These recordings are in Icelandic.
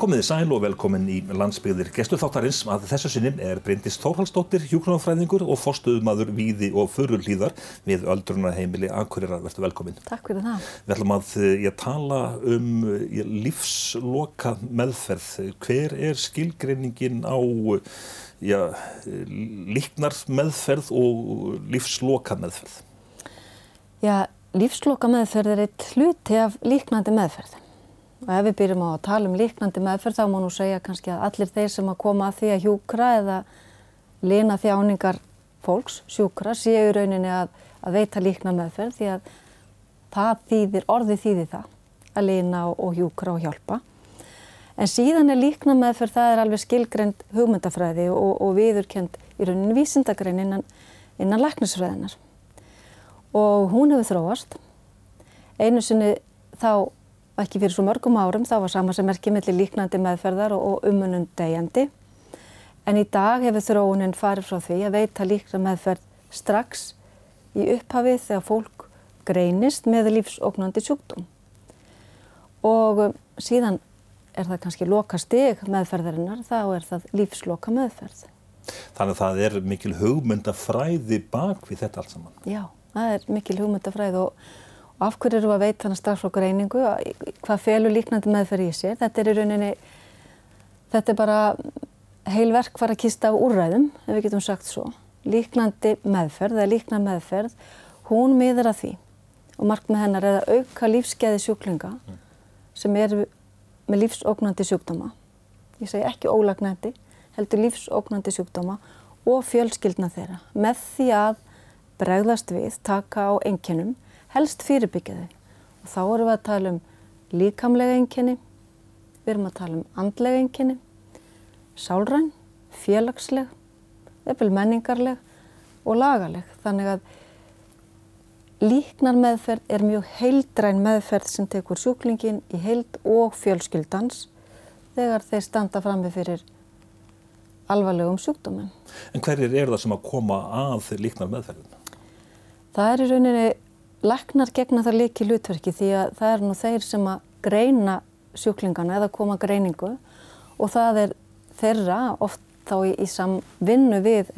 Komiði sæl og velkomin í landsbyggðir gestur þáttarins að þessu sinni er Bryndis Þórhalsdóttir, hjúkronafræðingur og forstuðumadur Víði og Förurlíðar við öldrunarheimili Akureyrar. Verður velkomin. Takk fyrir það. Við ætlum að ég eh, tala um ég, eh, lífsloka meðferð. Hver er skilgreiningin á já, líknar meðferð og lífsloka meðferð? Já, lífsloka meðferð er eitt hluti af líknandi meðferð. Og ef við byrjum á að tala um líknandi meðferð þá má nú segja kannski að allir þeir sem að koma að því að hjúkra eða lina þjáningar fólks, sjúkra, séu rauninni að, að veita líkna meðferð því að það þýðir, orðið þýðir það að lina og, og hjúkra og hjálpa. En síðan er líkna meðferð, það er alveg skilgrend hugmyndafræði og, og viðurkend í rauninni vísindagrein innan, innan læknisfræðinar. Og hún hefur þróast. Einu sinni þá og ekki fyrir svo mörgum árum þá var sama sem merkið mellir líknandi meðferðar og, umunum degjandi. En í dag hefur þróunin farið frá því að veita líkna meðferð strax í upphafið þegar fólk greinist með lífsóknandi sjúkdóm. Og um, síðan er það kannski loka steg meðferðarinnar, þá er það lífsloka meðferð. Þannig að það er mikil hugmyndafræði bak við þetta allt saman? Já, það er mikil hugmyndafræði og Af hverju eru að veita þannig starfflokkur einingu, hvað felur líknandi meðferð í sér? Þetta er í rauninni, þetta er bara heil verkvar að kista af úrræðum, ef við getum sagt svo. Líknandi meðferð, eða líkna meðferð, hún miður að því og markmið hennar er að auka lífskeiði sjúklinga sem eru með lífsóknandi sjúkdóma. Ég segi ekki ólagnandi, heldur lífsóknandi sjúkdóma og fjölskyldna þeirra með því að bregðast við, taka á enginum helst fyrirbyggja þau. Og þá erum við að tala um líkamlega enginni, við erum að tala um andlega enginni, sálræn, félagsleg, eppil menningarleg og lagaleg. Þannig að líknar meðferð er mjög heildræn meðferð sem tekur sjúklingin í heild og fjölskyldans þegar þeir standa frammi fyrir alvarlegum sjúkdóminn. En hverjir er það sem að koma að líknar meðferðin? Það er í rauninni Læknar gegna það líki hlutverki því að það er nú þeir sem að greina sjúklingana eða koma greiningu og það er þeirra oft þá í, í samvinnu við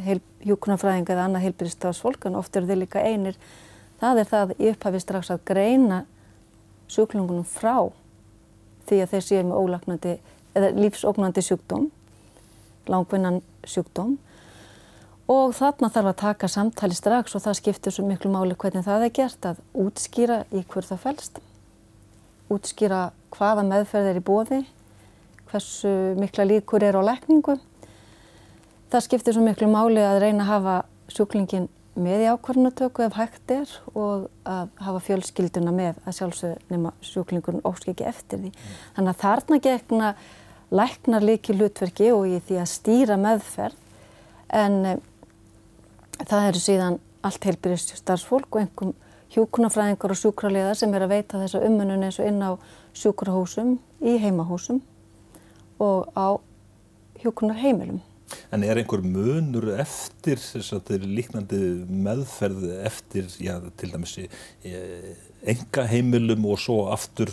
hjúkunarfræðinga eða annað heilbyrjastafsfólk en oft eru þeir líka einir. Það er það í upphafi strax að greina sjúklingunum frá því að þeir séu með lífsóknandi sjúkdóm, langvinnan sjúkdóm og þarna þarf að taka samtali strax og það skiptir svo miklu máli hvernig það er gert að útskýra í hver það fælst, útskýra hvaða meðferð er í bóði, hversu mikla líkur er á lekningu. Það skiptir svo miklu máli að reyna að hafa sjúklingin með í ákvarðanatöku ef hægt er og að hafa fjölskylduna með að sjálfsög nema sjúklingurinn ósk ekki eftir því. Þannig að þarna gegna læknar líki hlutverki og í því að stýra meðferð en Það eru síðan allt heilbyrjast starfsfólk og einhverjum hjúkunarfræðingar og sjúkraliðar sem er að veita þessa umönnun eins og inn á sjúkrahúsum, í heimahúsum og á hjúkunarheimilum. En er einhver munur eftir líknandi meðferð eftir, já, til dæmis enga heimilum og svo aftur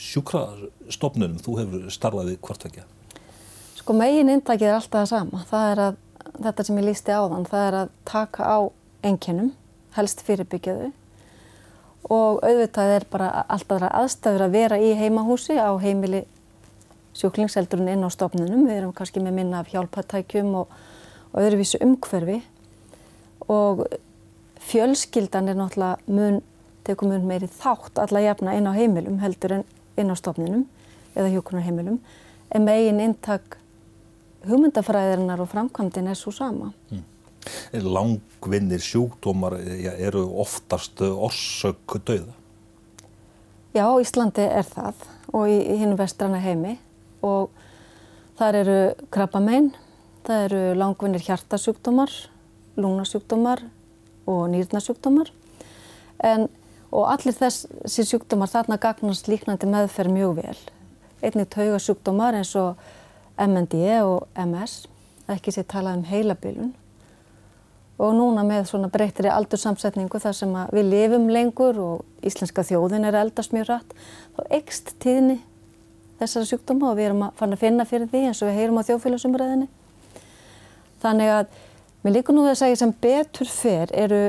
sjúkrastofnunum? Þú hefur starfaði hvort vekja. Sko megin intakið er alltaf það sama. Það er að þetta sem ég lísti á þann, það er að taka á enginnum, helst fyrirbyggjaðu og auðvitað er bara alltaf aðstæður að vera í heimahúsi á heimili sjúklingseldurinn inn á stofnunum. Við erum kannski með minna af hjálpatækjum og, og öðruvísu umhverfi og fjölskyldan er náttúrulega mun, tekur mun meiri þátt alla jafna inn á heimilum heldur en inn á stofnunum eða hjókunarheimilum en megin intak hugmyndafræðirinnar og framkvæmdinn er svo sama. Mm. Langvinnir sjúkdómar ja, eru oftast orsök döða? Já, Íslandi er það og í, í hinn vestrana heimi og þar eru krabbamein, það eru langvinnir hjartasjúkdómar, lungnasjúkdómar og nýrnasjúkdómar en og allir þessi sjúkdómar þarna gagnast líknandi meðferð mjög vel. Einnig taugasjúkdómar eins og MND og MS, ekki sé talað um heilabilun og núna með svona breytri aldursamsetningu þar sem við lifum lengur og íslenska þjóðin er eldast mjög rætt, þá ekst tíðni þessara sjúkdóma og við erum að fann að finna fyrir því eins og við heyrum á þjóðfélagsumræðinni. Þannig að mér líka nú að segja sem betur fer eru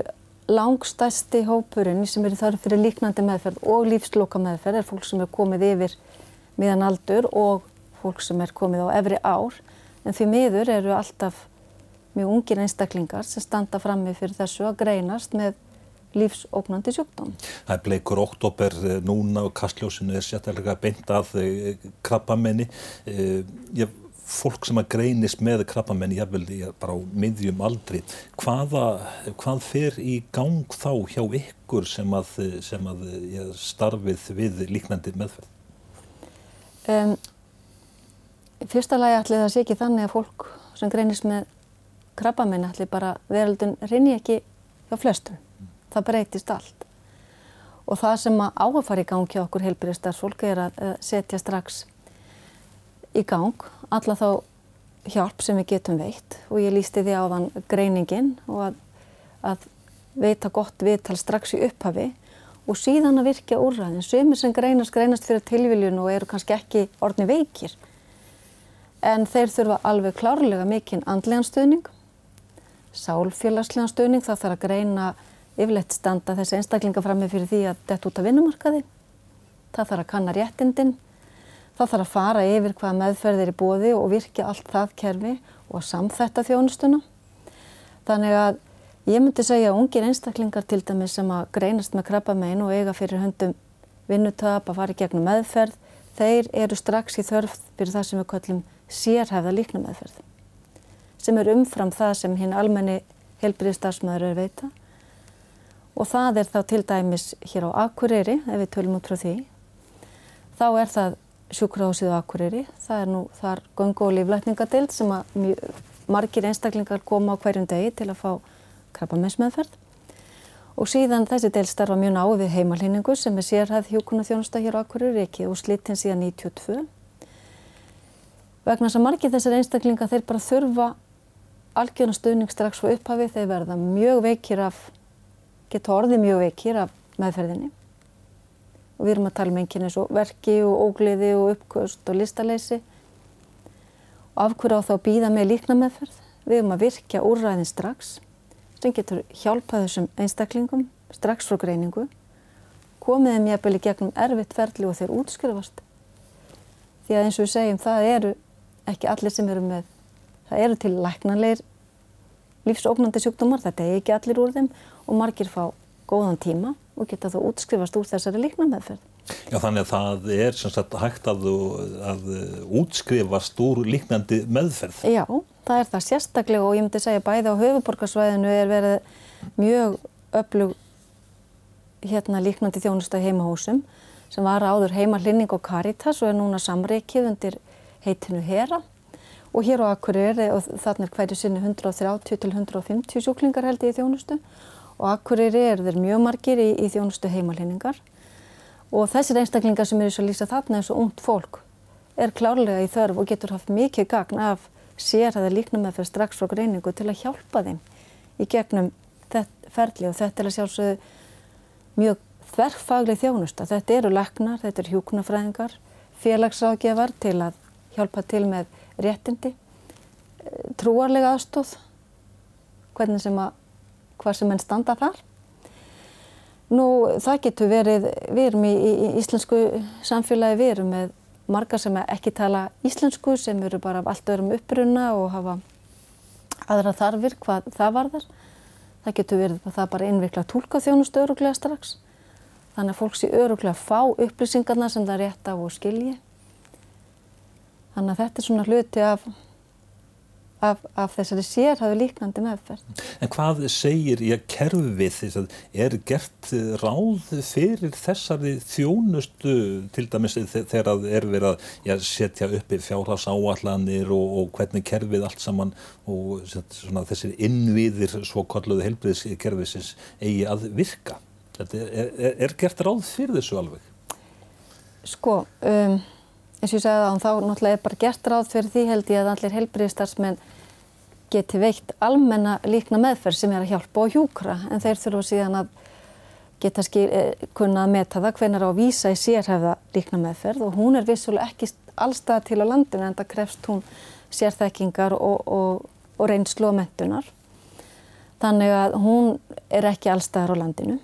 langstæsti hópurinn sem eru þarf fyrir líknandi meðferð og lífsloka meðferð er fólk sem er komið yfir miðan aldur og fólk sem er komið á efri ár en því miður eru alltaf mjög ungir einstaklingar sem standa frammi fyrir þessu að greinast með lífsóknandi sjúkdóm. Það er bleikur oktober eh, núna og kastljósinu er sérstaklega beint að eh, krabbamenni. Eh, ég fólk sem að greinist með krabbamenni ég vil bara á miðjum aldri hvaða, hvað fer í gang þá hjá ykkur sem að, sem að starfið við líknandi meðferð? Um, fyrsta lagi ætli það sé ekki þannig að fólk sem greinist með krabbamenni ætli bara veröldun rinni ekki hjá flestum það breytist allt. Og það sem að á að fara í gang hjá okkur heilbyrjastarfólk er að setja strax í gang alla þá hjálp sem við getum veitt og ég lísti því áðan greiningin og að, að veita gott viðtal strax í upphafi og síðan að virkja úrræðin. Sumir sem greinast, greinast fyrir tilviljun og eru kannski ekki orðni veikir en þeir þurfa alveg klárlega mikinn andlegan stuðning, sálfélagslegan stuðning, það þarf að greina yfirleitt standa þessi einstaklinga frammi fyrir því að þetta út af vinnumarkaði. Það þarf að kanna réttindin, það þarf að fara yfir hvað meðferðir í bóði og virkja allt það kerfi og samþetta þjónustuna. Þannig að ég myndi segja að ungir einstaklingar til dæmis sem að greinast með krabbamein og eiga fyrir höndum vinnutöp að fara í gegnum meðferð, þeir eru strax í þörf fyrir það sem við kallum sérhæfða líkna meðferð sem er umfram það sem hinn almenni helbriðstarfsmaður er veita og það er þá til dæmis hér á Akureyri, ef við tölum út frá því. Þá er það sjúkrahásið á Akureyri, það er nú þar göngu og líflækningadild sem margir einstaklingar koma á hverjum degi til að fá krabbamessmeðferð. Og síðan þessi del starfa mjög náðu við heimalýningu sem er sérhæð hjókunar þjónusta hér á Akureyri ekki og slittin síðan 92. Vegna þess að margir þessar einstaklingar þeir bara þurfa algjörna stuðning strax frá upphafi, þeir verða mjög veikir af geta orðið mjög veikir af meðferðinni og við erum að tala um einnkynni eins og verki og ógliði og uppkvöst og listaleysi og af hverju á þá býða með líkna meðferð. Við erum að virkja úrræðin strax sem getur hjálpað þessum einstaklingum strax frá greiningu komið þeim jafnvel í gegnum erfitt ferli og þeir útskrifast. Því að eins og við segjum það eru ekki allir sem eru með, það eru til læknanleir lífsóknandi sjúkdómar, þetta er ekki allir úr þeim og margir fá góðan tíma og geta þá útskrifast úr þessari líkna meðferð. Já þannig að það er sem sagt hægt að, að útskrifast úr líknandi meðferð. Já, það er það sérstaklega og ég myndi segja bæði á höfuborgarsvæðinu er verið mjög öflug hérna líknandi þjónusta heimahúsum sem var áður heima hlinning og Caritas og er núna samreikið undir heitinu Hera. Og hér á Akureyri og þarna er hverju sinni 130 til 150 sjúklingar held ég í þjónustu. Og Akureyri er þeir mjög margir í, í þjónustu heimalhinningar og þessir einstaklingar sem eru svo lýsa þarna eins og ungt fólk er klárlega í þörf og getur haft mikið gagn af sér að það líkna með fyrir strax frá greiningu til að hjálpa þeim í gegnum þetta ferli og þetta er að sjálfsögðu mjög þverfagleg þjónusta. Þetta eru leknar, þetta eru hjúknafræðingar, félagsráðgefar til að hjálpa til með réttindi, trúarlega aðstóð, hvernig sem að, hvað sem enn standa þar. Nú það getur verið, við erum í, í íslensku samfélagi, við erum með margar sem ekki tala íslensku sem eru bara af allt öðrum uppruna og hafa aðra þarfir hvað það varðar. Það getur verið það bara innvikla tólkaþjónustu öruglega strax. Þannig að fólk sé öruglega fá upplýsingarna sem það rétt af og skilji. Þannig að þetta er svona hluti af, af, af þessari sérhafi líknandi meðferð. En hvað segir ég kerfið þess að er gert ráð fyrir þessari þjónustu til dæmis þegar það er verið að já, setja uppi fjárhásáallanir og, og hvernig kerfið allt saman og svona, þessir innviðir svo kalluðu helbriðskerfisins eigi að virka? Er, er, er gert ráð fyrir þessu alveg? Sko, um, eins og ég segði að þá náttúrulega er bara gert ráð fyrir því held ég að allir helbriðistarsmenn geti veikt almenna líkna meðferð sem er að hjálpa og hjúkra. En þeir þurfa síðan að geta skil, eh, kunna að meta það hvernig á að vísa í sérhæfða líkna meðferð. Og hún er vissulega ekki allstað til á landinu en það krefst hún sérþekkingar og, og, og reynslu og mentunar. Þannig að hún er ekki allstaðar á landinu.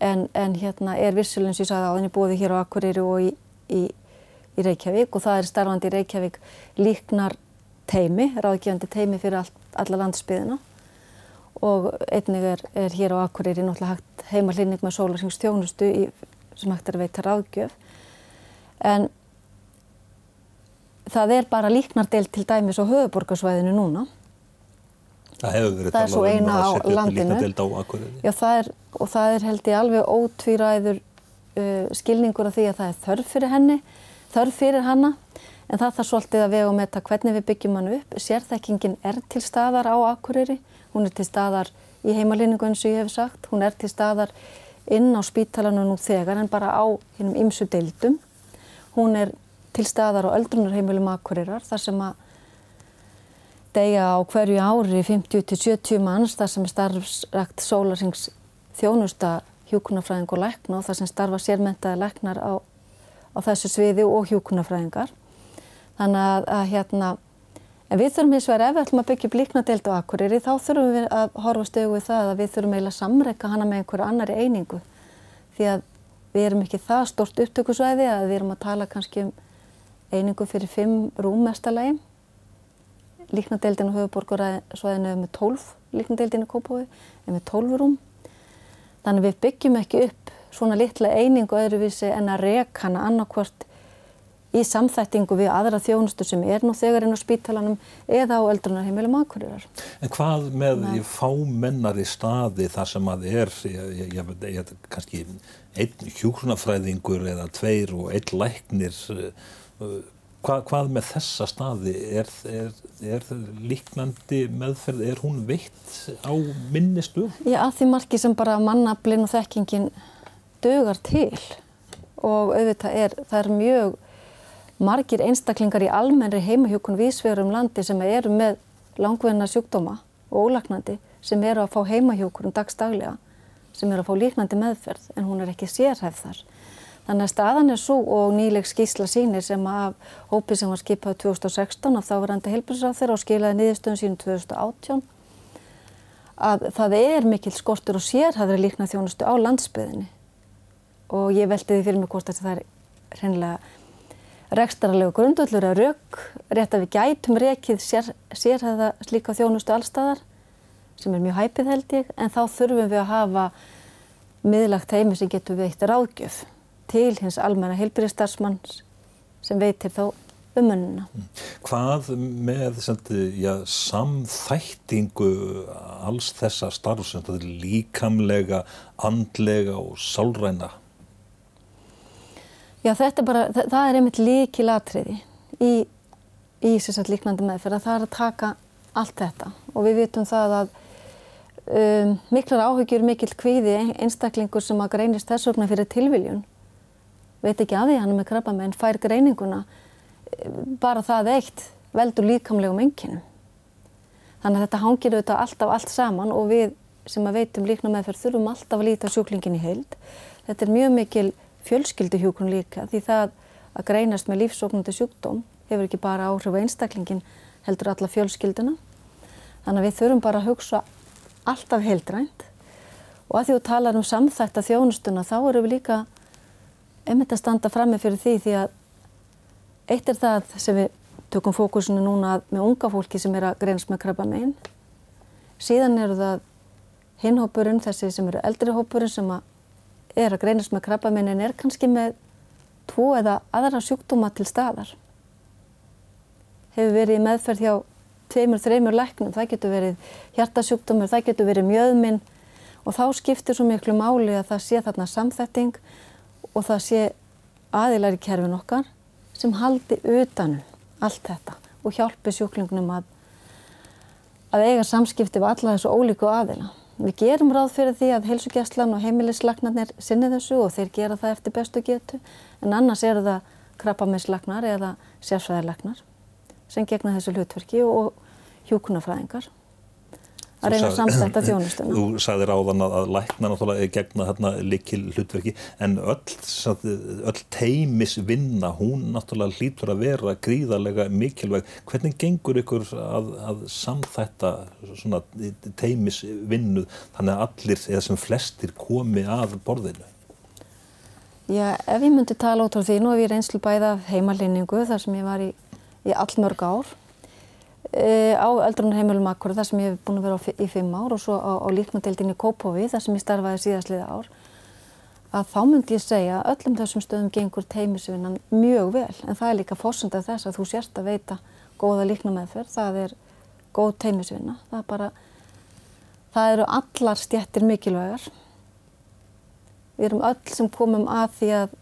En, en hérna er vissulins, ég sagði á þenni bóði hér á Akureyri og í, í, í Reykjavík og það er starfandi í Reykjavík líknar teimi, ráðgjöfandi teimi fyrir all, alla landsbyðina og einnig er, er hér á Akureyri náttúrulega hægt heima hlýning með sólarsyngstjónustu sem hægt er að veita ráðgjöf en það er bara líknardel til dæmis á höfuborgarsvæðinu núna. Það hefur verið það talað um að setja upp líknardeld á Akureyri. Já, það er, og það er held ég alveg ótvíræður uh, skilningur af því að það er þörf fyrir henni, þörf fyrir hanna, en það þarf svolítið að vega og metta hvernig við byggjum hann upp. Sérþekkingin er til staðar á Akureyri, hún er til staðar í heimalýningu eins og ég hef sagt, hún er til staðar inn á spítalanum nú þegar en bara á hinnum ymsu deildum. Hún er til staðar á öldrunarheimilum Akureyrar þar sem að deyja á hverju ári 50-70 manns þar sem starfsrækt sólarsings þjónusta hjúkunarfræðing og lækna og þar sem starfa sérmentaði læknar á, á þessu sviði og hjúkunarfræðingar. Þannig að, að hérna, en við þurfum hins vegar ef við ætlum að byggja blíknadeild á Akureyri þá þurfum við að horfa stögu við það að við þurfum eiginlega að samreika hana með einhverju annari einingu því að við erum ekki það stort upptökusvæði að við erum að tala kannski um einingu fyrir fimm rúm mestalagi. Líknadeildin á höfuborgarsvæðinu er með tólf, líknadeildin í Kópói er með tólf rúm. Þannig við byggjum ekki upp svona litla einingu öðruvísi en að reka hana annarkvört í samþættingu við aðra þjónustu sem er nú þegar inn á spítalanum eða á eldrunarheimilum akkurirar. En hvað með fámennari staði þar sem að er, ég, ég, ég, ég kannski einn hjúknafræðingur eða tveir og einn læknir, hvað, hvað með þessa staði, er, er, er líknandi meðferð, er hún veitt á minni stuð? Já, að því marki sem bara mannablinn og þekkingin dögar til og auðvitað er, það er mjög margir einstaklingar í almennri heimahjókun vísvegur um landi sem eru með langvenna sjúkdóma og ólagnandi sem eru að fá heimahjókur um dagstaglega sem eru að fá líknandi meðferð en hún er ekki sérhæf þar. Þannig að staðan er svo og nýleg skísla sínir sem af hópi sem var skipað 2016 af þáverandi helbilsráð þeirra og skilaði niðurstöðun sínum 2018 að það er mikil skortur og sérhæfri líkna þjónustu á landsbyðinni og ég veldi því fyrir mig hvort að það er reynilega rekstaralegu grundvöldur að rauk, rétt að við gætum rekið sér, sérhæða slíka þjónustu allstæðar sem er mjög hæpið held ég, en þá þurfum við að hafa miðlagt heimi sem getur veitt ráðgjöf til hins almenna heilbyrjastarsmanns sem veitir þá umönnuna. Hvað með já, samþættingu alls þessa starf, líkamlega, andlega og sálræna? Já, þetta er bara, það, það er einmitt líkilatriði í, í sérstaklega líknandi meðferð að það er að taka allt þetta. Og við vitum það að um, miklar áhugjur, mikil kvíði, einstaklingur sem að greinist þess vegna fyrir tilviljun, veit ekki að því hann er með krabba með en fær greininguna, bara það eitt veldur líkamlegum enginum. Þannig að þetta hangir auðvitað alltaf allt saman og við sem að veitum líkna meðferð þurfum alltaf að líta sjúklingin í heild. Þetta er mjög mikil fjölskylduhjúkun líka því það að greinast með lífsóknandi sjúkdóm hefur ekki bara áhrif á einstaklingin heldur alla fjölskylduna. Þannig að við þurfum bara að hugsa alltaf heildrænt og að því að tala um samþækta þjónustuna þá eru við líka einmitt að standa frammi fyrir því því að eitt er það sem við tökum fókusinu núna með unga fólki sem er að greinast með krabba meginn. Síðan eru það hinhópurinn, þessi sem eru eldri hópurinn sem að er að greinast með krabbamenn en er kannski með tvo eða aðra sjúkdóma til staðar. Hefur verið meðferð hjá tveimur, þreimur læknum, það getur verið hjartasjúkdómur, það getur verið mjöðminn og þá skiptir svo miklu máli að það sé þarna samþetting og það sé aðilar í kerfin okkar sem haldi utanum allt þetta og hjálpi sjúklingunum að, að eiga samskipti við alla þessu ólíku aðila. Við gerum ráð fyrir því að heilsugjastlan og heimilislagnarnir sinni þessu og þeir gera það eftir bestu getu en annars eru það krabbameinslagnar eða sérfræðilagnar sem gegna þessu hlutverki og hjúkunarfræðingar. Að reyna að samstætta þjónustuna. Þú sagðir áðan að, að lækna náttúrulega gegna hérna likil hlutverki en öll, öll teimis vinna, hún náttúrulega hlýtur að vera gríðarlega mikilvæg. Hvernig gengur ykkur að, að samþætta svona teimis vinnu þannig að allir eða sem flestir komi að borðinu? Já, ef ég myndi tala út á því, nú hef ég reynslu bæða heimalýningu þar sem ég var í, í allmörg ár á eldrunarheimilum Akkur þar sem ég hef búin að vera í fimm ár og svo á, á líknadeildinni Kópófi þar sem ég starfaði síðastliða ár að þá myndi ég segja að öllum þessum stöðum gengur teimisvinnan mjög vel. En það er líka fórsendað þess að þú sérst að veita góða líknameðferð, það er góð teimisvinna, það er bara, það eru allar stjættir mikilvægar. Við erum öll sem komum að því að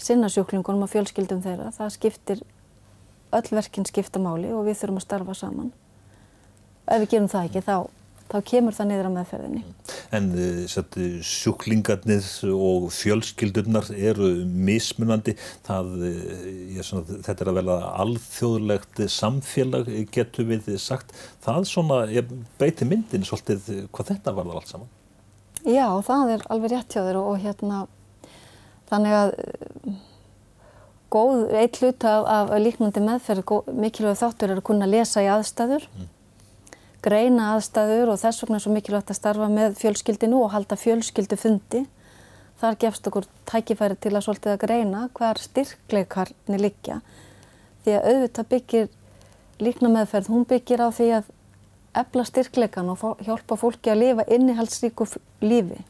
sinna sjúklingunum og fjölskyldum þeirra. Það skiptir, öll verkinn skipta máli og við þurfum að starfa saman. Ef við gerum það ekki þá, þá kemur það niður á meðferðinni. En eh, satt, sjúklingarnir og fjölskyldurnar eru mismunandi. Það, eh, svona, þetta er að velja alþjóðlegt samfélag getur við sagt. Það svona, beiti myndin svolítið hvað þetta var það allt saman. Já, það er alveg rétt hjá þér og, og hérna þannig að góð, eitt hlut af, af líknandi meðferð, mikilvæg þáttur er að kunna lesa í aðstæður, mm. greina aðstæður og þess vegna er svo mikilvægt að starfa með fjölskyldinu og halda fjölskyldu fundi. Þar gefst okkur tækifæri til að svolítið að greina hver styrkleikarnir liggja því að auðvitað byggir líkna meðferð, hún byggir á því að ebla styrkleikan og hjálpa fólki að lifa innihaldsríku lífi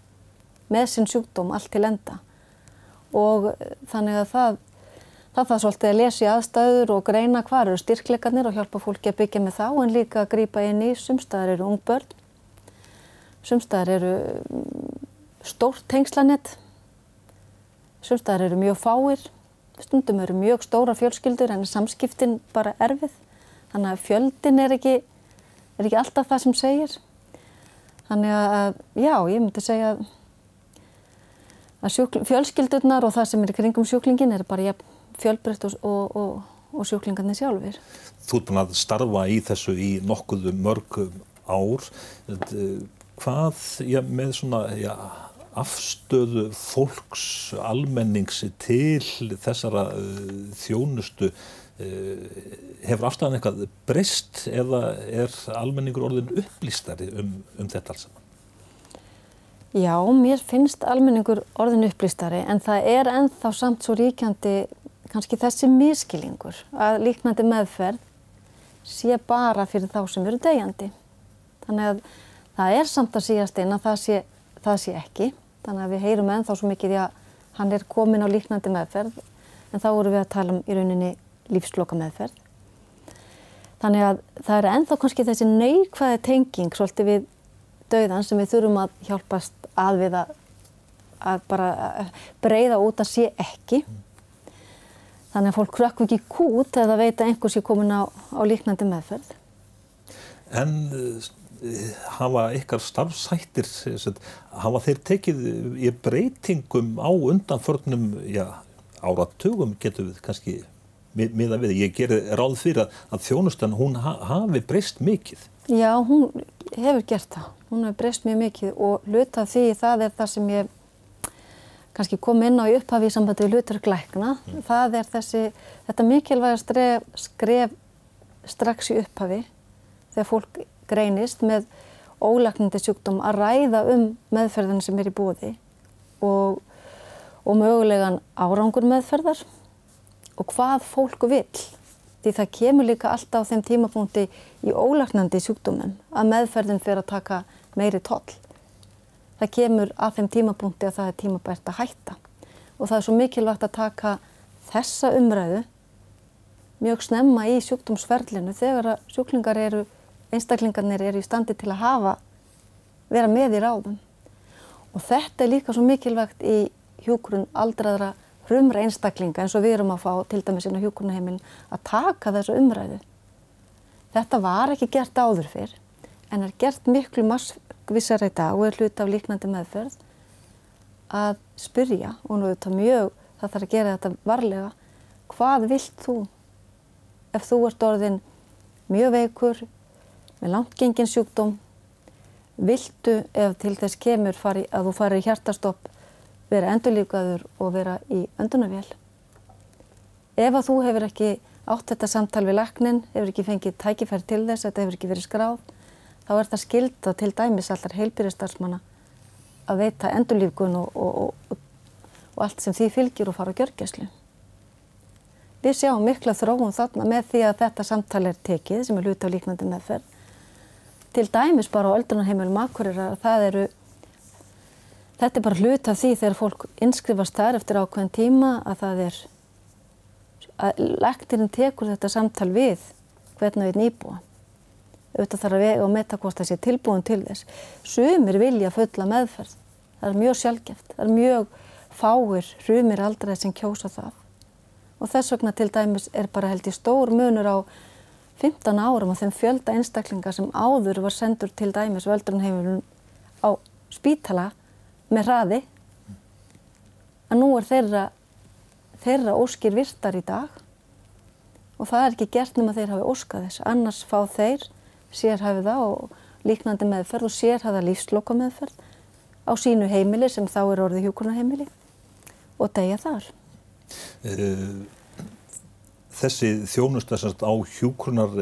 með sinn sjúkdóm allt til enda og þannig að það það þarf svolítið að lesa í aðstæður og greina hvað eru styrkleikarnir og hjálpa fólki að byggja með þá en líka að grýpa inn í. Sumstaðar eru ungbörn. Sumstaðar eru mm, stórt tengslanett sumstaðar eru mjög fáir. Stundum eru mjög stóra fjölskyldur en samskiptin bara erfið. Þannig að fjöldin er ekki er ekki alltaf það sem segir. Þannig að, já, ég myndi segja að sjúkling, fjölskyldurnar og það sem er kringum sjúklingin er bara ja, fjölbreytt og, og, og, og sjúklingarnir sjálfur. Þú ert búin að starfa í þessu í nokkuðu mörgum ár. Hvað ja, með svona ja, afstöðu fólks almennings til þessara uh, þjónustu uh, hefur afstæðan eitthvað breyst eða er almenningur orðin upplýstari um, um þetta alls saman? Já, mér finnst almenningur orðin upplýstari en það er enþá samt svo ríkjandi kannski þessi miskilingur að líknandi meðferð sé bara fyrir þá sem eru degjandi. Þannig að það er samt að síast einn að það sé, það sé ekki. Þannig að við heyrum ennþá svo mikið því að hann er komin á líknandi meðferð en þá vorum við að tala um í rauninni lífsloka meðferð. Þannig að það er enþá kannski þessi neikvæði tenging svolítið við dauðan sem við þurfum að hjálpast að við að, að bara breyða út að sé ekki. Þannig að fólk krökkum ekki kút eða veit að einhvers er komin á, á líknandi meðferð. En eh, hafa ykkar starfsættir, hafa þeir tekið í breytingum á undanförnum áratugum getur við kannski miða við. Ég gerir ráð fyrir að, að þjónustan hún ha, hafi breyst mikið. Já, hún hefur gert það. Hún hefur breyst mjög mikið og luta því það er það sem ég kannski kom inn á í upphafi í sambandi við lutarglækna. Mm. Það er þessi, þetta mikilvæga skref, skref strax í upphafi þegar fólk greinist með ólæknandi sjúkdóm að ræða um meðferðin sem er í búði og, og mögulegan árangur meðferðar og hvað fólk vil. Því það kemur líka alltaf á þeim tímapunkti í ólaknandi sjúkdómum að meðferðin fyrir að taka meiri toll. Það kemur að þeim tímapunkti að það er tímabært að hætta. Og það er svo mikilvægt að taka þessa umræðu mjög snemma í sjúkdómsferlinu þegar að sjúklingar eru, einstaklingarnir eru í standi til að hafa, vera með í ráðum. Og þetta er líka svo mikilvægt í hjúgrunn aldraðra frumra einstaklinga eins og við erum að fá til dæmis inn á hjókunaheimilin að taka þessu umræðu. Þetta var ekki gert áður fyrr en er gert miklu massvissar í dag og er hlut af líknandi meðferð að spyrja og nú þetta mjög, það þarf að gera þetta varlega, hvað vilt þú ef þú ert orðin mjög veikur með langtgengin sjúkdóm viltu ef til þess kemur fari, að þú farir í hjartastopp, vera endurlíkaður og vera í öndunarvél. Ef að þú hefur ekki átt þetta samtal við laknin, hefur ekki fengið tækifæri til þess, þetta hefur ekki verið skráð, þá er það skilda til dæmis allar heilbyrjastarfsmanna að veita endurlíkun og, og, og, og allt sem því fylgir og fara á gjörgjæslu. Við sjáum mikla þróun þarna með því að þetta samtal er tekið sem er hluti á líknandi meðferð. Til dæmis bara á öldrunarheimilum akkurir að það eru, þetta er bara hluti af því þegar fólk inskrifast þar eftir ákveðin tíma að það er, að lektirinn tekur þetta samtal við hvernig við nýbúa. Auðvitað þarf að vega og metta hvort það sé tilbúin til þess. Sumir vilja fulla meðferð. Það er mjög sjálfgeft. Það er mjög fáir, rumir aldrei sem kjósa það og þess vegna til dæmis er bara held í stór munur á 15 árum og þeim fjölda einstaklingar sem áður var sendur til dæmis völdrunheimilun á spítala með hraði að nú er þeirra, þeirra óskir virtar í dag og það er ekki gert nema þeir hafi óskað þess annars fá þeir sérhæfiða og líknandi meðferð og sérhæða lífsloka meðferð á sínu heimili sem þá er orðið hjúkurnaheimili og degja þar. Þessi þjónustast á hjúkrunar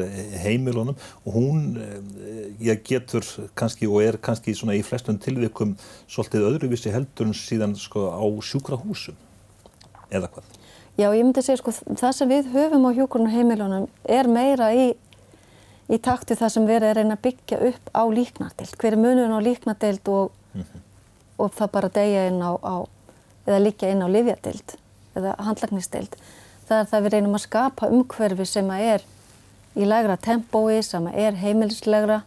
heimilunum og hún eh, ég getur kannski og er kannski svona í flestum tilvikum svolítið öðruvísi heldur en síðan sko á sjúkrahúsum eða hvað? Já, ég myndi segja sko það sem við höfum á hjúkrunar heimilunum er meira í, í taktu það sem við erum að reyna að byggja upp á líknardeild. Hver er munun á líknardeild og, mm -hmm. og það bara degja inn á, á eða líka inn á livjadeild eða handlagnisteild. Það er það við reynum að skapa umhverfi sem að er í lægra tempói, sem að er heimilislegra,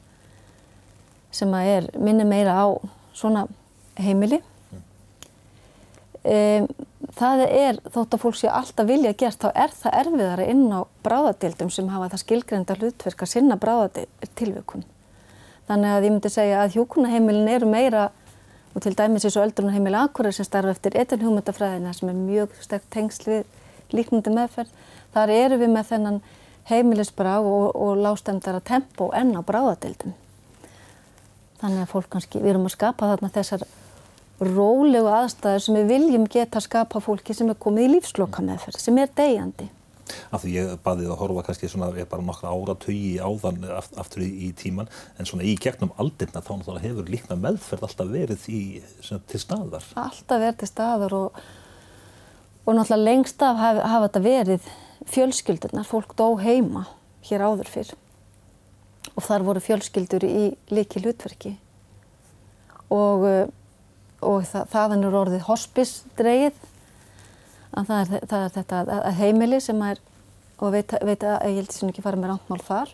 sem að er minni meira á svona heimili. Um, það er, þótt að fólk sé alltaf vilja gert, þá er það erfiðara inn á bráðadildum sem hafa það skilgreinda hlutverk að sinna bráðadilvikun. Þannig að ég myndi segja að hjókunaheimilin eru meira og til dæmis eins og öldrunarheimili Akureyri sem starfa eftir etilhugmyndafræðina sem er mjög sterkt tengsl við líknandi meðferð. Þar eru við með þennan heimilisbrá og, og lástendara tempo enn á bráðadeildum. Þannig að fólk kannski, við erum að skapa þarna þessar rólegu aðstæður sem við viljum geta skapa fólki sem er komið í lífsloka meðferð, sem er degjandi af því ég baðið að horfa kannski svona er bara nokkra áratögi áðan aftur í, í tíman en svona í gegnum aldirna þá náttúrulega hefur líkna meðferð alltaf verið í, svona, til staðar. Alltaf verið til staðar og, og náttúrulega lengst af hafa, hafa þetta verið fjölskyldunar, fólk dó heima hér áður fyrr og þar voru fjölskyldur í líki hlutverki og, og það, þaðan er orðið hospis-dreið að það er, það er þetta að heimili sem er, og veit, að ég held sem ekki fara með rántmál þar,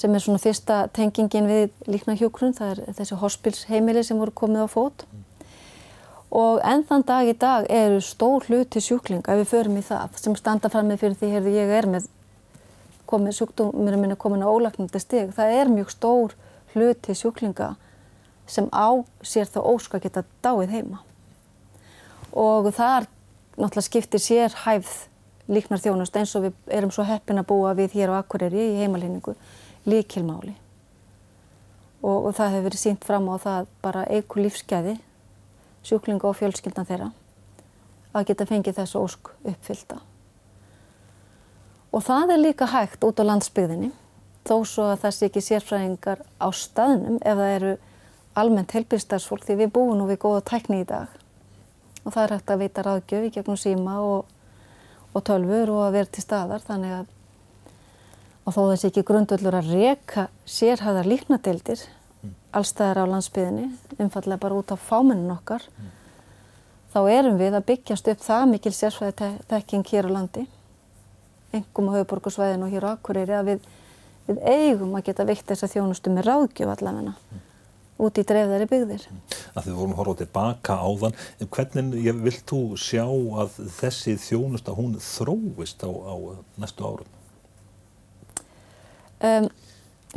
sem er svona fyrsta tengingin við líkna hjókrun, það er þessi hospilsheimili sem voru komið á fót. Og enn þann dag í dag eru stór hluti sjúklinga, ef við förum í það, sem standa fram með fyrir því að ég er með komið, sjúkdómurinn minn er komin á ólagnandi stig, það er mjög stór hluti sjúklinga sem á sér þá óska geta dáið heima. Og þar náttúrulega skiptir sér hæfð líknar þjónust eins og við erum svo heppin að búa við hér á Akureyri í heimalýningu líkilmáli og, og það hefur verið sínt fram á það bara eigur lífsgæði sjúklinga og fjölskyldan þeirra að geta fengið þessu ósk uppfylta. Og það er líka hægt út á landsbyðinni þó svo að það sé ekki sérfræðingar á staðnum ef það eru almennt helbyrstarsfólk því við búum nú við góða tækni í dag og það er hægt að veita ráðgjöf í gegnum síma og, og tölfur og að vera til staðar þannig að og þó þessi ekki grundullur að reka sérhæðar líknadeildir mm. allstæðar á landsbyðinni umfallega bara út á fámennin okkar mm. þá erum við að byggjast upp það mikil sérfæði tekking hér á landi engum á höfuborgarsvæðinu og hér á Akureyri að við, við eigum að geta veikt þessa þjónustu með ráðgjöf allavegna mm út í dreifðari byggðir. Að þið vorum að horfa tilbaka á þann, hvernig vilt þú sjá að þessi þjónusta hún þróist á, á næstu árum? Um,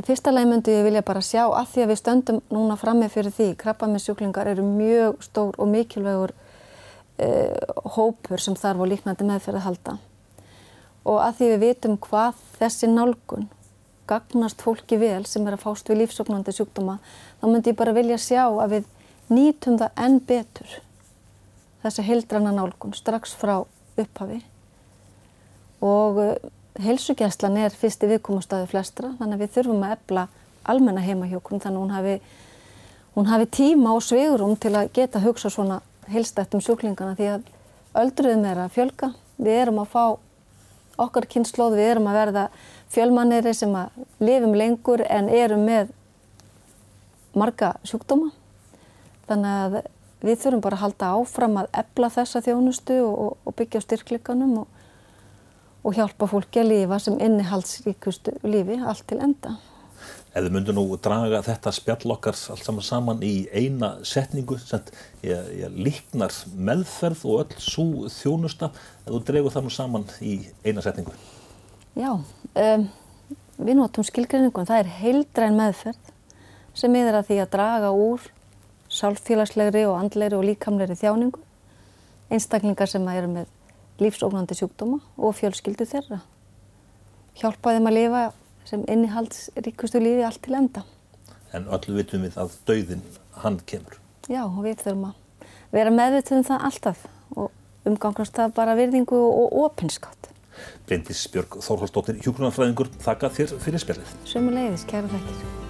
fyrsta leið myndi ég vilja bara sjá að því að við stöndum núna frammi fyrir því krabbaminsjúklingar eru mjög stór og mikilvægur uh, hópur sem þarf á líknandi meðferð að halda og að því við vitum hvað þessi nálgun gagnast fólki vel sem er að fást við lífsóknandi sjúkdóma, þá myndi ég bara vilja sjá að við nýtum það enn betur þessi heildrana nálgun strax frá upphafi. Og uh, heilsugjæslan er fyrsti viðkomastæði flestra þannig að við þurfum að ebla almenna heimahjókun þannig að hún hafi, hún hafi tíma og sveigurum til að geta hugsa svona heilstætt um sjúklingana því að öldruðum er að fjölga, við erum að fá okkar kynnslóð, við erum að verða fjölmanniri sem að lifum lengur en erum með marga sjúkdóma þannig að við þurfum bara að halda áfram að ebla þessa þjónustu og, og byggja styrkleikanum og, og hjálpa fólki að lifa sem innihaldsríkustu lífi allt til enda. Eða myndu nú draga þetta spjall okkar allt saman saman í eina setningu sem ég, ég líknar meðferð og öll svo þjónusta að þú dregur það nú saman í eina setningu. Já, um, við notum skilgrinningun, það er heildræn meðferð sem yfir að því að draga úr sálfélagslegri og andlegri og líkamlegri þjáningu, einstaklingar sem eru með lífsóknandi sjúkdóma og fjölskyldu þeirra. Hjálpa þeim að lifa sem innihaldsríkustu lífi allt til enda. En öllu vitum við að dauðin hann kemur. Já, við þurfum að vera meðvituð um það alltaf og umgangast það bara virðingu og opinskátt. Bryndis Björg Þórhaldsdóttir, hjúgrunarfræðingur, þakka þér fyrir spjallið. Sömu leiðis, kæra þekkir.